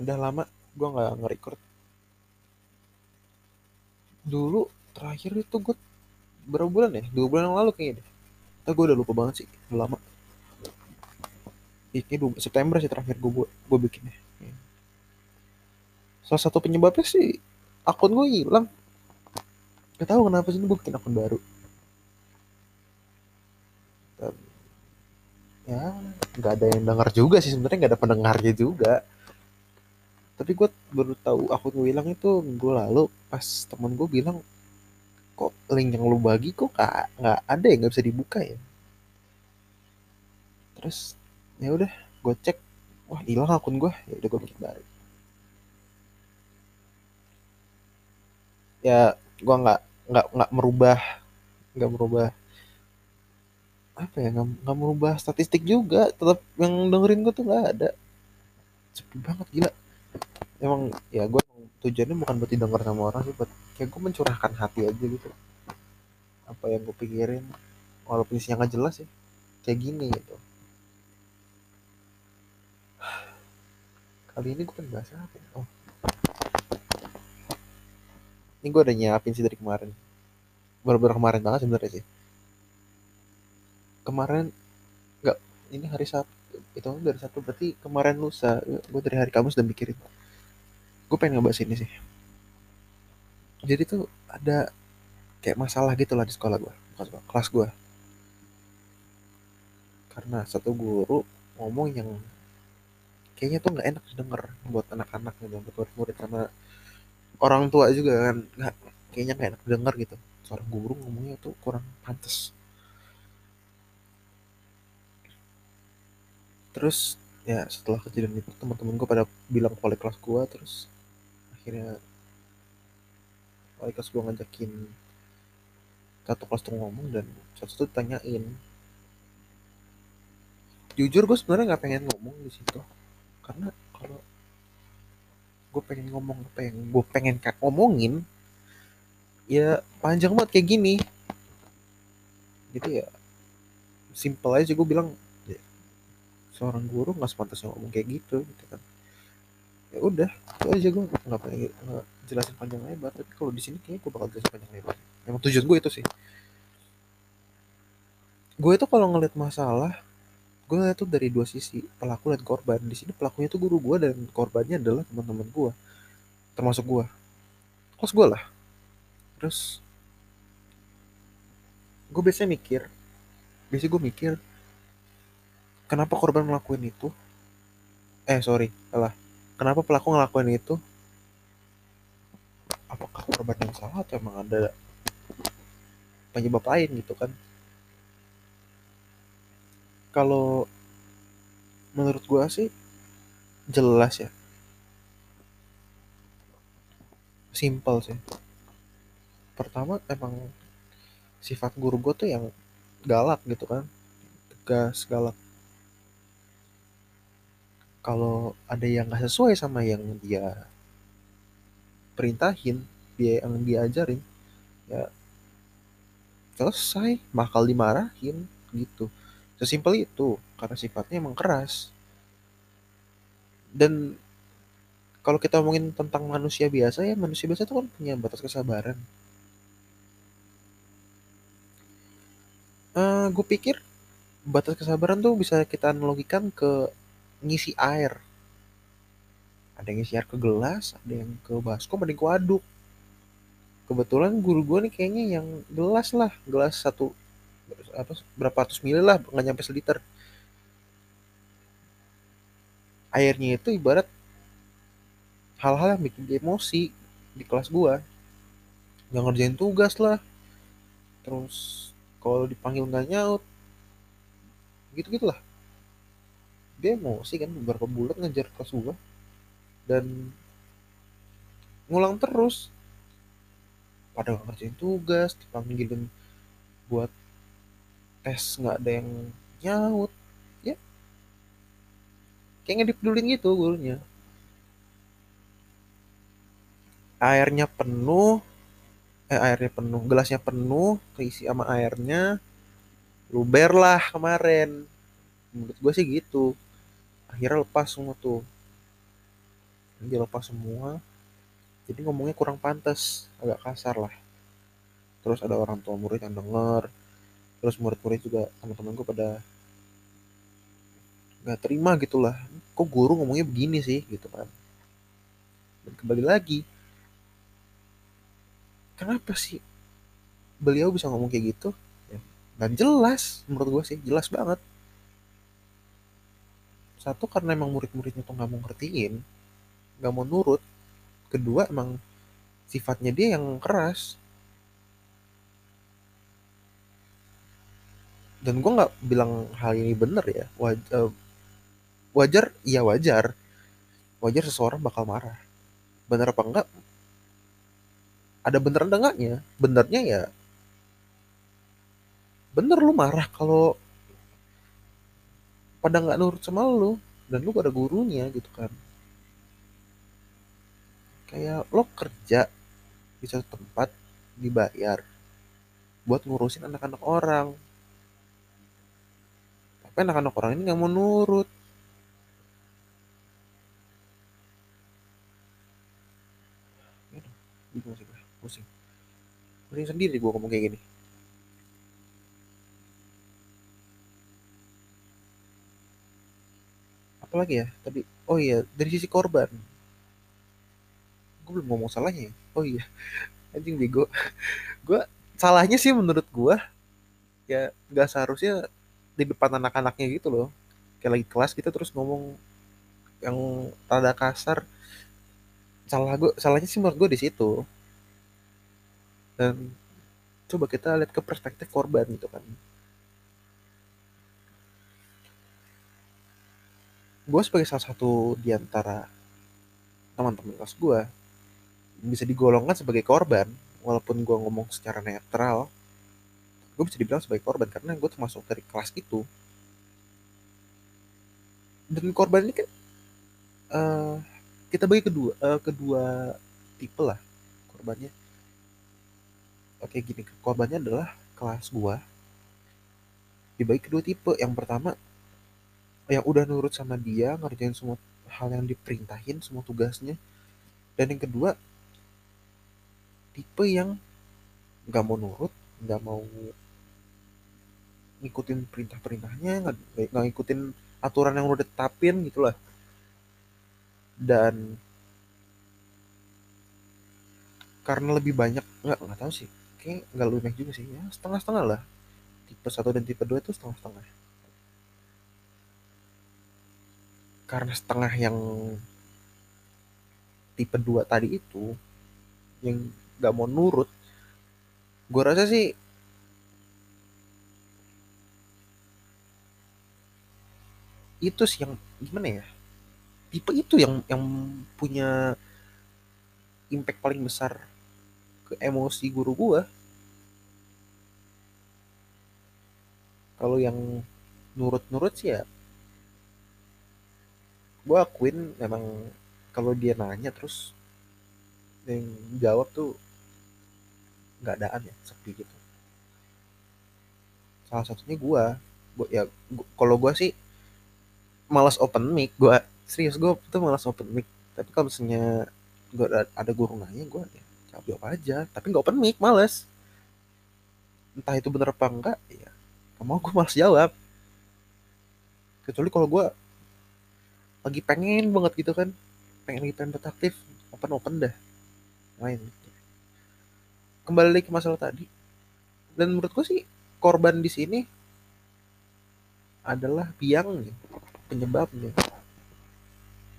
udah lama gue nggak nge-record. Dulu terakhir itu gue berapa bulan ya? Dua bulan yang lalu kayaknya deh. Tapi gue udah lupa banget sih udah lama. Ini dua September sih terakhir gue gue bikinnya. Salah satu penyebabnya sih akun gue hilang. Gak tahu kenapa sih gue bikin akun baru. Ya nggak ada yang denger juga sih sebenarnya nggak ada pendengarnya juga tapi gue baru tahu akun gue hilang itu minggu lalu pas temen gue bilang kok link yang lu bagi kok gak, nggak ada ya nggak bisa dibuka ya? Terus ya udah gue cek wah hilang akun gue ya udah gue bikin baru. Ya gue nggak nggak nggak merubah nggak merubah apa ya nggak merubah statistik juga. Tetap yang dengerin gue tuh nggak ada. Sepi banget gila emang ya gue tujuannya bukan buat didengar sama orang sih buat kayak gue mencurahkan hati aja gitu. Apa yang gue pikirin walaupun isinya nggak jelas ya kayak gini gitu. Kali ini gue kan bahas apa ya? oh. Ini gue udah nyiapin sih dari kemarin. Baru-baru kemarin banget sebenarnya sih. Kemarin nggak ini hari Sabtu itu dari Sabtu berarti kemarin lusa gue dari hari Kamis udah mikirin. Gue pengen ngebahas ini sih. Jadi tuh ada kayak masalah gitu lah di sekolah gue kelas gue karena satu guru ngomong yang kayaknya tuh nggak enak didengar buat anak-anak gitu buat murid sama orang tua juga kan. Nggak kayaknya nggak enak didengar gitu. Seorang guru ngomongnya tuh kurang pantas terus ya setelah kejadian itu teman-teman gue pada bilang ke wali kelas gue terus akhirnya wali kelas gue ngajakin satu kelas tuh ngomong dan satu-satu tanyain jujur gue sebenarnya nggak pengen ngomong di situ. Karena kalau gue pengen ngomong apa yang gue pengen ngomongin ya panjang banget kayak gini. Jadi ya simple aja gue bilang seorang guru nggak sepantasnya ngomong kayak gitu gitu kan. Ya udah itu aja gue nggak pengen nggak jelasin panjang lebar tapi kalau di sini kayaknya gue bakal jelasin panjang lebar. Emang tujuan gue itu sih. Gue itu kalau ngeliat masalah gue ngeliat tuh dari dua sisi pelaku dan korban. Di sini pelakunya tuh guru gue dan korbannya adalah teman-teman gue termasuk gue kelas gue lah. Terus gue biasanya mikir biasanya gue mikir kenapa korban ngelakuin itu? Eh sorry salah. Kenapa pelaku ngelakuin itu? Apakah korban yang salah atau emang ada penyebab lain gitu kan? Kalau menurut gua sih jelas ya. Simple sih. Pertama emang sifat guru gue tuh yang galak gitu kan. Tegas galak kalau ada yang nggak sesuai sama yang dia perintahin dia yang diajarin ya selesai bakal dimarahin gitu. Sesimpel itu karena sifatnya emang keras. Dan kalau kita ngomongin tentang manusia biasa ya manusia biasa itu kan punya batas kesabaran. Uh, gue pikir batas kesabaran tuh bisa kita analogikan ke ngisi air. Ada yang ngisi air ke gelas ada yang ke baskom ada yang ke waduk. Kebetulan guru gue nih kayaknya yang gelas lah gelas satu apa berapa ratus mili lah nggak nyampe seliter. Airnya itu ibarat hal-hal yang bikin emosi di kelas gue nggak ngerjain tugas lah. Terus kalau dipanggil nggak nyaut gitu gitulah dia emosi kan beberapa bulan ngejar kelas gue dan ngulang terus. Pada ngerjain tugas dipanggilin buat tes nggak ada yang nyaut. Ya. Kayak nggak dipedulin gitu gurunya. Airnya penuh eh airnya penuh gelasnya penuh keisi sama airnya. Luber lah kemarin. Menurut gue sih gitu akhirnya lepas semua tuh. Dilepas semua. Jadi ngomongnya kurang pantas agak kasar lah. Terus ada orang tua murid yang denger. Terus murid-murid juga teman-teman gue pada nggak terima gitulah. Kok guru ngomongnya begini sih gitu kan. Dan kembali lagi kenapa sih beliau bisa ngomong kayak gitu? Ya, dan jelas menurut gue sih jelas banget satu karena emang murid-muridnya tuh nggak mau ngertiin nggak mau nurut. Kedua emang sifatnya dia yang keras. Dan gue nggak bilang hal ini bener ya. Wajar, eh, wajar iya wajar. Wajar seseorang bakal marah. Bener apa enggak? Ada bener enggaknya? Benernya ya bener lu marah kalau pada nggak nurut sama lu dan lu ada gurunya gitu kan. Kayak lo kerja di satu tempat dibayar buat ngurusin anak-anak orang. Tapi anak-anak orang ini nggak mau nurut. Bingung sih pusing. Pusing sendiri gue ngomong kayak gini apalagi ya? Tadi oh iya dari sisi korban. Gue belum ngomong salahnya ya. oh iya. Anjing bego. Gue salahnya sih menurut gue ya nggak seharusnya di depan anak-anaknya gitu loh. Kayak lagi kelas kita terus ngomong yang rada kasar. Salah gue salahnya sih menurut gue di situ. Dan coba kita lihat ke perspektif korban gitu kan gue sebagai salah satu di antara teman-teman kelas gue bisa digolongkan sebagai korban walaupun gue ngomong secara netral gue bisa dibilang sebagai korban karena gue termasuk dari kelas itu. Dan korban ini kan uh, kita bagi kedua uh, kedua tipe lah korbannya. Oke gini korbannya adalah kelas gue dibagi kedua tipe. Yang pertama yang udah nurut sama dia ngerjain semua hal yang diperintahin semua tugasnya. Dan yang kedua tipe yang nggak mau nurut nggak mau ngikutin perintah-perintahnya nggak ngikutin aturan yang udah tetapin gitulah dan karena lebih banyak nggak nggak tahu sih. Kayak nggak banyak juga sih. Ya setengah-setengah lah. Tipe satu dan tipe dua itu setengah-setengah karena setengah yang tipe dua tadi itu yang nggak mau nurut gue rasa sih itu sih yang gimana ya tipe itu yang yang punya impact paling besar ke emosi guru gue kalau yang nurut-nurut sih ya gue akuin memang kalau dia nanya terus yang jawab tuh nggak adaan ya sepi gitu. Salah satunya gue gua ya kalau gue sih malas open mic gue serius gue tuh malas open mic. Tapi kalau misalnya gue ada guru nanya gue ya jawab jawab aja. Tapi nggak open mic males. Entah itu bener apa enggak ya kamu gue malas jawab. Kecuali kalau gue lagi pengen banget gitu kan. Pengen lagi pengen aktif open open dah. Main kembali lagi ke masalah tadi. Dan menurutku sih korban di sini adalah biangnya penyebabnya.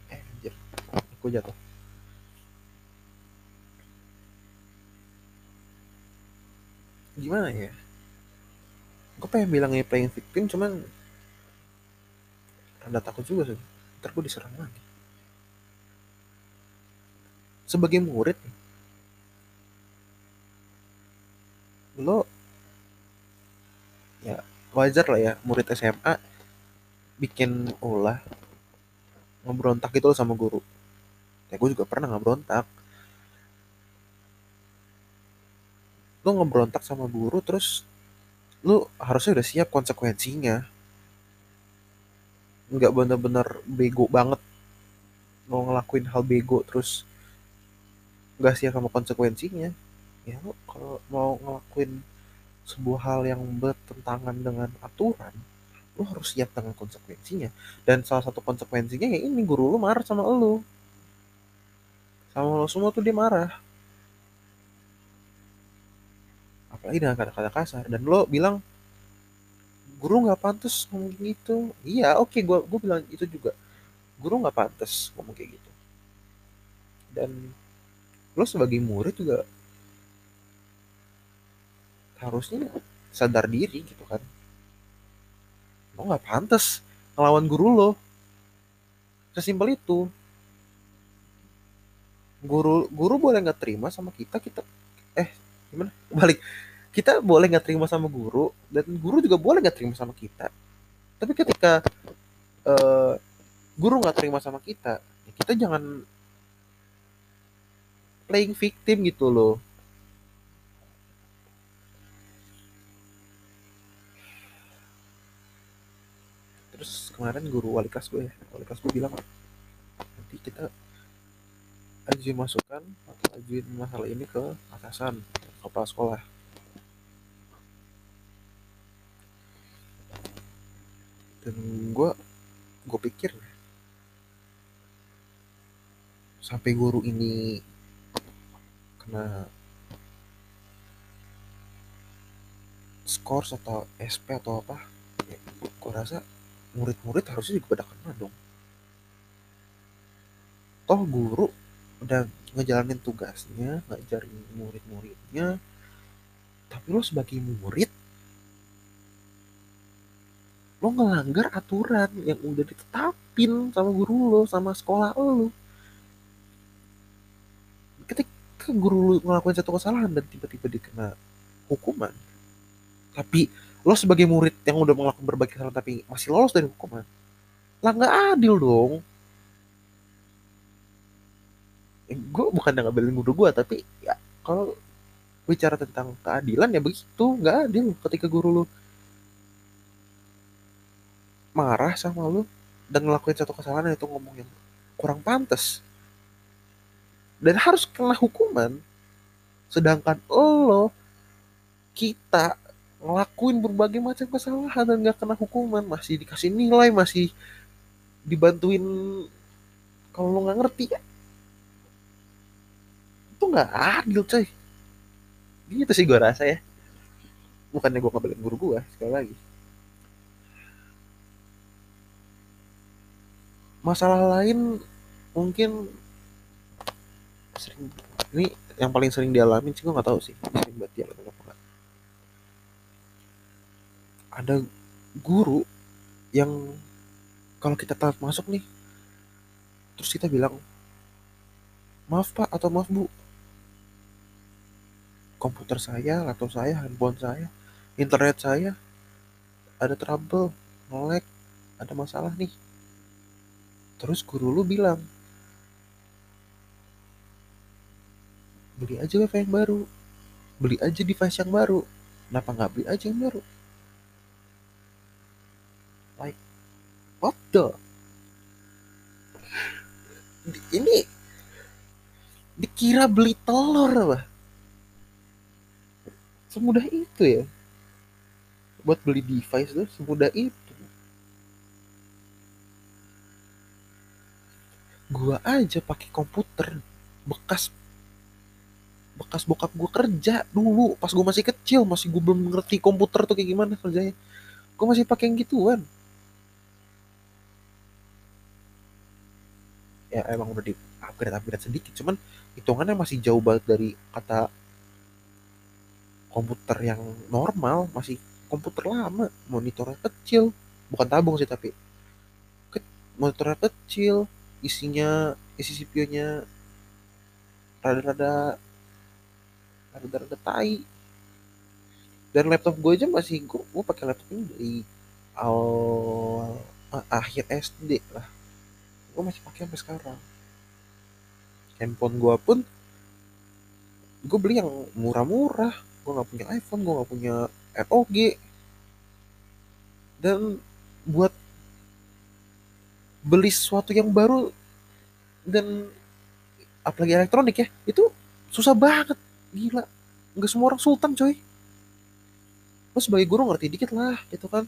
Eh anjir aku jatuh. Gimana ya? Gue pengen bilangnya playing victim cuman rada takut juga sih ntar gue diserang lagi. Sebagai murid lo ya wajar lah ya murid SMA bikin ulah ngebrontak gitu sama guru. Ya gue juga pernah ngebrontak. Lo ngebrontak sama guru terus lu harusnya udah siap konsekuensinya nggak bener-bener bego banget mau ngelakuin hal bego terus nggak siap sama konsekuensinya. Ya lo kalau mau ngelakuin sebuah hal yang bertentangan dengan aturan lo harus siap dengan konsekuensinya. Dan salah satu konsekuensinya ya ini guru lo marah sama lo sama lo semua tuh dia marah. Apalagi dengan kata-kata kasar. Dan lo bilang guru nggak pantas ngomong gitu iya oke okay, gue gue bilang itu juga. Guru nggak pantas ngomong kayak gitu. Dan lo sebagai murid juga harusnya sadar diri gitu kan. Lo nggak pantas ngelawan guru lo. Sesimpel itu. Guru guru boleh nggak terima sama kita kita eh gimana? Balik kita boleh nggak terima sama guru dan guru juga boleh nggak terima sama kita. Tapi ketika uh, guru nggak terima sama kita ya kita jangan playing victim gitu loh. Terus kemarin guru wali kelas gue ya wali kelas gue bilang nanti kita ajuin masukan atau ajuin masalah ini ke atasan kepala sekolah dan gue gue pikir sampai guru ini kena skor atau SP atau apa ya, gue rasa murid-murid harusnya juga pada kena dong. Toh guru udah ngejalanin tugasnya ngajarin murid-muridnya tapi lo sebagai murid lo ngelanggar aturan yang udah ditetapin sama guru lo sama sekolah lo. Ketika guru lo ngelakuin satu kesalahan dan tiba-tiba dikena hukuman. Tapi lo sebagai murid yang udah melakukan berbagai kesalahan tapi masih lolos dari hukuman lah nggak adil dong. Eh, gue bukan yang ngambilin guru gue tapi ya kalau bicara tentang keadilan ya begitu nggak adil ketika guru lo marah sama lu dan ngelakuin satu kesalahan itu ngomong yang kurang pantas. Dan harus kena hukuman. Sedangkan lo kita ngelakuin berbagai macam kesalahan dan gak kena hukuman masih dikasih nilai masih dibantuin kalau lo nggak ngerti ya. Itu nggak adil coy. Gitu sih gue rasa ya. Bukannya gue ngebelain guru gue sekali lagi masalah lain mungkin sering ini yang paling sering dialami sih gue nggak tahu sih sering buat dia apa enggak ada guru yang kalau kita telat masuk nih terus kita bilang maaf pak atau maaf bu komputer saya laptop saya handphone saya internet saya ada trouble ngelek ada masalah nih Terus guru lu bilang, beli aja wifi yang baru, beli aja device yang baru. Kenapa nggak beli aja yang baru? Like, what the? Ini dikira beli telur apa? Semudah itu ya. Buat beli device tuh semudah itu. Gua aja pakai komputer bekas bekas bokap gua kerja dulu pas gua masih kecil masih gua belum ngerti komputer tuh kayak gimana kerjanya. Gua masih pakai yang gituan. Ya emang udah di upgrade upgrade sedikit cuman hitungannya masih jauh banget dari kata komputer yang normal masih komputer lama monitornya kecil. Bukan tabung sih tapi monitornya kecil isinya isi CPU-nya rada-rada rada-rada tai. Dan laptop gue aja masih gue, gue pakai laptop ini dari awal ah, akhir SD lah. Gue masih pakai sampai sekarang. Handphone gue pun gue beli yang murah-murah. Gue nggak punya iPhone gue nggak punya ROG dan buat beli sesuatu yang baru dan apalagi elektronik ya itu susah banget. Gila. Nggak semua orang sultan coy. Lo sebagai guru ngerti dikit lah gitu kan.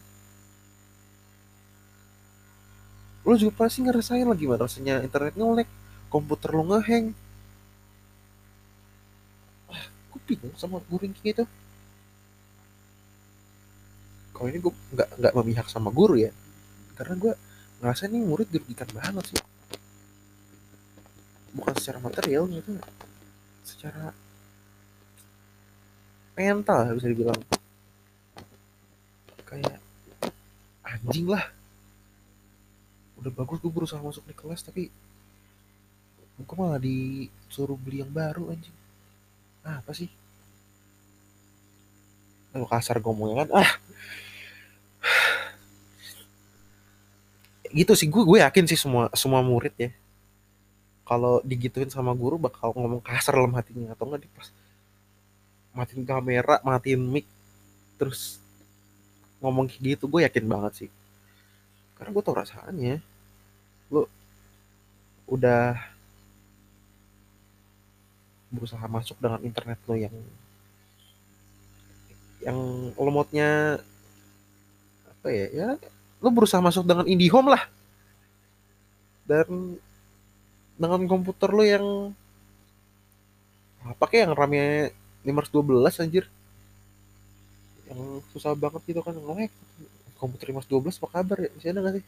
Lo juga pasti ngerasain lagi gimana rasanya internet ngelek komputer lo ngeheng. Ah, gue bingung sama guru yang kayak gitu. Kalau ini gue nggak nggak memihak sama guru ya. Karena gue ngerasa nih murid dirugikan banget sih. Bukan secara material gitu. Secara mental bisa dibilang. Kayak anjing lah. Udah bagus gue berusaha masuk di kelas tapi gue malah disuruh beli yang baru anjing. Ah, apa sih? Kalau kasar ngomongnya kan. Ah gitu sih gue gue yakin sih semua semua murid ya. Kalau digituin sama guru bakal ngomong kasar dalam hatinya atau enggak di pas matiin kamera matiin mic terus ngomong kayak gitu gue yakin banget sih. Karena gue tau rasanya. Lo udah berusaha masuk dengan internet lo yang yang lemotnya apa ya ya lo berusaha masuk dengan IndiHome lah. Dan dengan komputer lo yang apa kayak yang RAM-nya 512 anjir. Yang susah banget gitu kan ngelek komputer 512 apa kabar ya? Masih ada gak sih?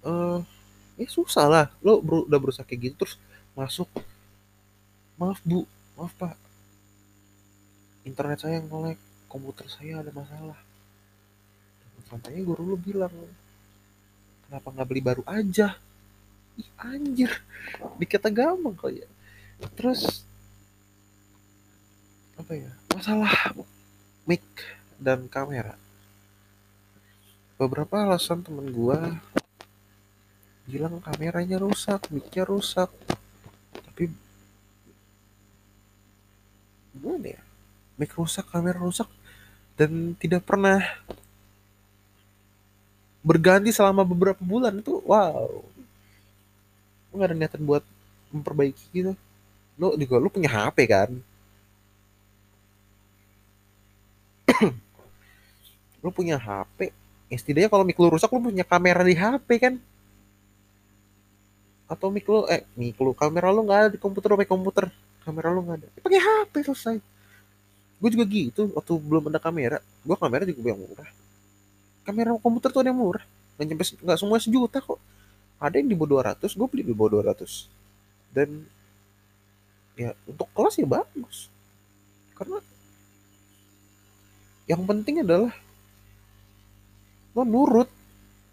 Eh uh, susah lah. Lo ber udah berusaha kayak gitu terus masuk. Maaf bu. Maaf pak. Internet saya ngelek komputer saya ada masalah. Katanya guru lu bilang kenapa nggak beli baru aja? Ih anjir. Dikata gampang kok ya. Terus apa ya masalah mic dan kamera. Beberapa alasan temen gua bilang kameranya rusak micnya rusak. Tapi gimana ya mic rusak kamera rusak dan tidak pernah berganti selama beberapa bulan. Itu wow. Lu gak ada niatan buat memperbaiki gitu. Lu juga lu punya HP kan? Lu punya HP ya setidaknya kalau mic lu rusak lu punya kamera di HP kan? Atau mic lu eh mic lu kamera lu nggak ada di komputer pakai komputer. Kamera lu nggak ada. Ya, pakai HP selesai gue juga gitu waktu belum ada kamera gue kamera juga yang murah. Kamera komputer tuh ada yang murah. Nggak nyampe nggak semua sejuta kok. Ada yang di bawah 200 gue beli di bawah 200 dan ya untuk kelas ya bagus. Karena yang penting adalah lo nurut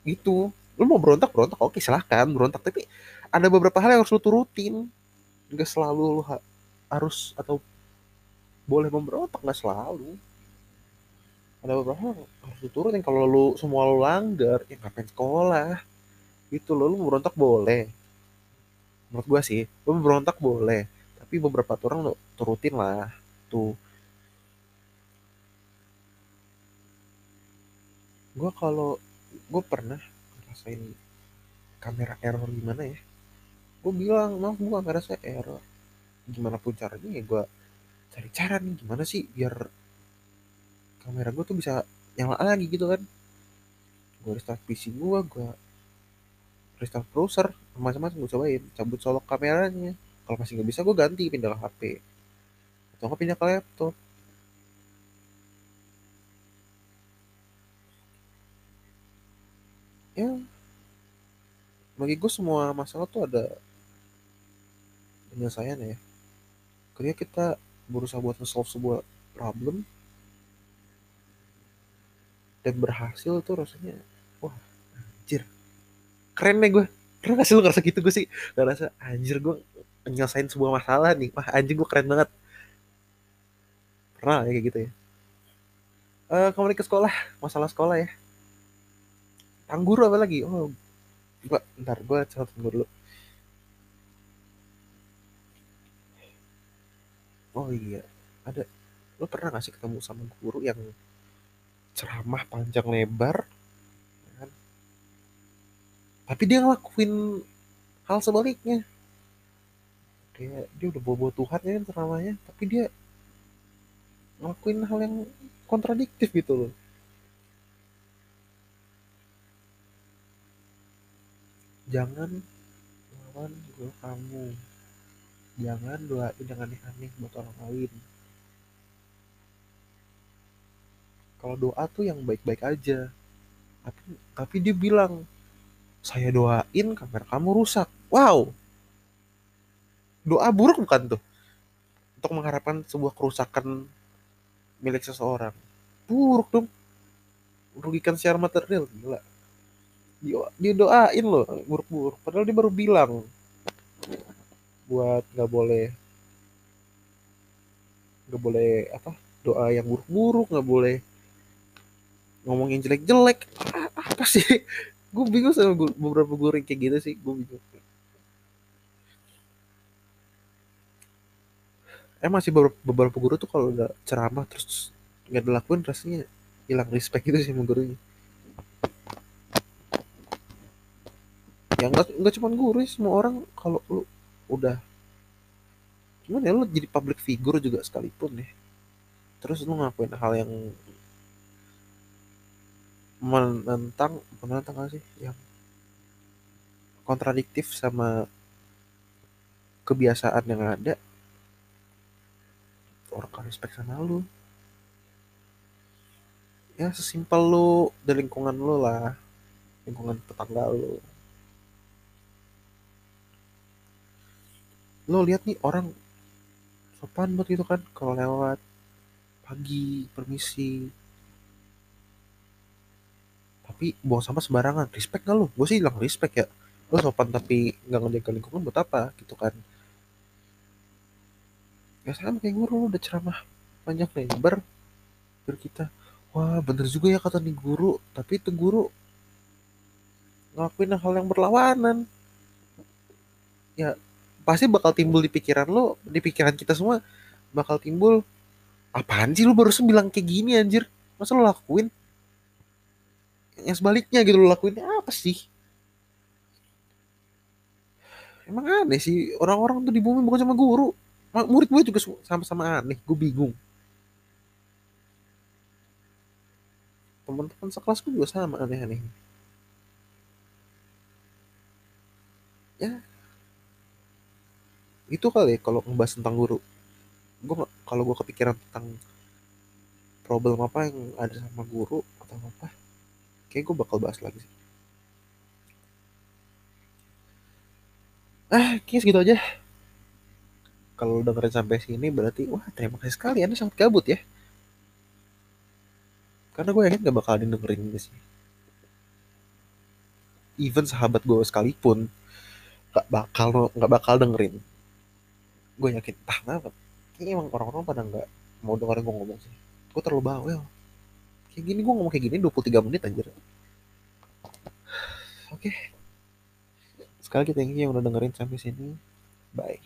gitu. Lo mau berontak berontak oke silahkan berontak. Tapi ada beberapa hal yang harus lo turutin. Nggak selalu lo ha harus atau boleh memberontak nggak selalu. Ada beberapa hal harus diturutin. Kalau lu semua lu langgar ya ngapain sekolah? Gitu lo lu berontak boleh. Menurut gua sih lu berontak boleh. Tapi beberapa orang lo turutin lah tuh. Gua kalau gue pernah ngerasain kamera error gimana ya? Gue bilang maaf gue kamera saya error. Gimana pun caranya ya gue cari cara nih gimana sih biar kamera gue tuh bisa nyala lagi gitu kan. Gue restart PC gue gue restart browser macam-macam gue cobain cabut solok kameranya. Kalau masih nggak bisa gue ganti pindah ke HP atau nggak pindah ke laptop. Ya. Bagi gue semua masalah tuh ada penyelesaian ya. Ketika kita berusaha buat nge-solve sebuah problem. Dan berhasil tuh rasanya wah anjir. Keren nih gue. Pernah gak sih lu ngerasa gitu? Gue sih ngerasa anjir gue nyelesain sebuah masalah nih. Wah anjir gue keren banget. Pernah ya kayak gitu ya. Uh, kembali ke sekolah. Masalah sekolah ya. Tangguru apa lagi? Oh gua ntar gue catat dulu oh iya ada lo pernah gak sih ketemu sama guru yang ceramah panjang lebar? Ya kan? tapi dia ngelakuin hal sebaliknya. Kayak dia udah bawa-bawa Tuhan ya namanya tapi dia ngelakuin hal yang kontradiktif gitu loh. Jangan lawan gue kamu jangan doain yang aneh-aneh buat orang lain. Kalau doa tuh yang baik-baik aja. Tapi tapi dia bilang saya doain kamera kamu rusak. Wow! Doa buruk bukan tuh? Untuk mengharapkan sebuah kerusakan milik seseorang. Buruk dong. Merugikan secara material gila. Dia, dia doain loh buruk-buruk. Padahal dia baru bilang buat nggak boleh nggak boleh apa doa yang buruk-buruk nggak boleh ngomongin jelek-jelek. Apa sih? Gue bingung sama beberapa guru kayak gitu sih gue bingung. Emang sih beberapa, guru tuh kalau udah ceramah terus nggak dilakuin rasanya hilang respect gitu sih sama gurunya. Ya nggak nggak cuma guru semua orang kalau lu udah. Cuman ya lu jadi public figure juga sekalipun ya. Terus lu ngakuin hal yang menentang menentang gak sih yang kontradiktif sama kebiasaan yang ada. Orang kan respect sama lu. Ya sesimpel lu di lingkungan lu lah lingkungan tetangga lu lo lihat nih orang sopan banget gitu kan kalau lewat pagi permisi. Tapi buang sampah sembarangan respect gak lu gue sih bilang respect ya. Lo sopan tapi nggak ngejaga lingkungan buat apa gitu kan? Ya sama kayak guru udah ceramah panjang lebar biar kita. Wah bener juga ya kata nih guru tapi itu guru ngelakuin hal yang berlawanan. Ya pasti bakal timbul di pikiran lo di pikiran kita semua bakal timbul apaan sih lo baru bilang kayak gini anjir? Masa lo lakuin? Yang sebaliknya gitu lo lakuin apa sih? Emang aneh sih orang-orang tuh di bumi bukan cuma guru. Murid gue juga sama-sama aneh gue bingung. Teman-teman sekelasku juga sama aneh-aneh. Ya itu kali ya kalau ngebahas tentang guru. Gue kalau gue kepikiran tentang problem apa yang ada sama guru atau apa kayak gue bakal bahas lagi sih. Ah kayaknya segitu aja. Kalau dengerin sampai sini berarti wah terima kasih sekali. Anda sangat gabut ya. Karena gue yakin gak bakal dengerin ini sih. Even sahabat gue sekalipun gak bakal gak bakal dengerin gue yakin ah kenapa kayaknya emang orang-orang pada nggak mau dengerin gue ngomong sih. Gue terlalu bawel. Kayak gini gue ngomong kayak gini 23 menit anjir. Oke. Okay. sekali lagi thank you yang udah dengerin sampai sini. Bye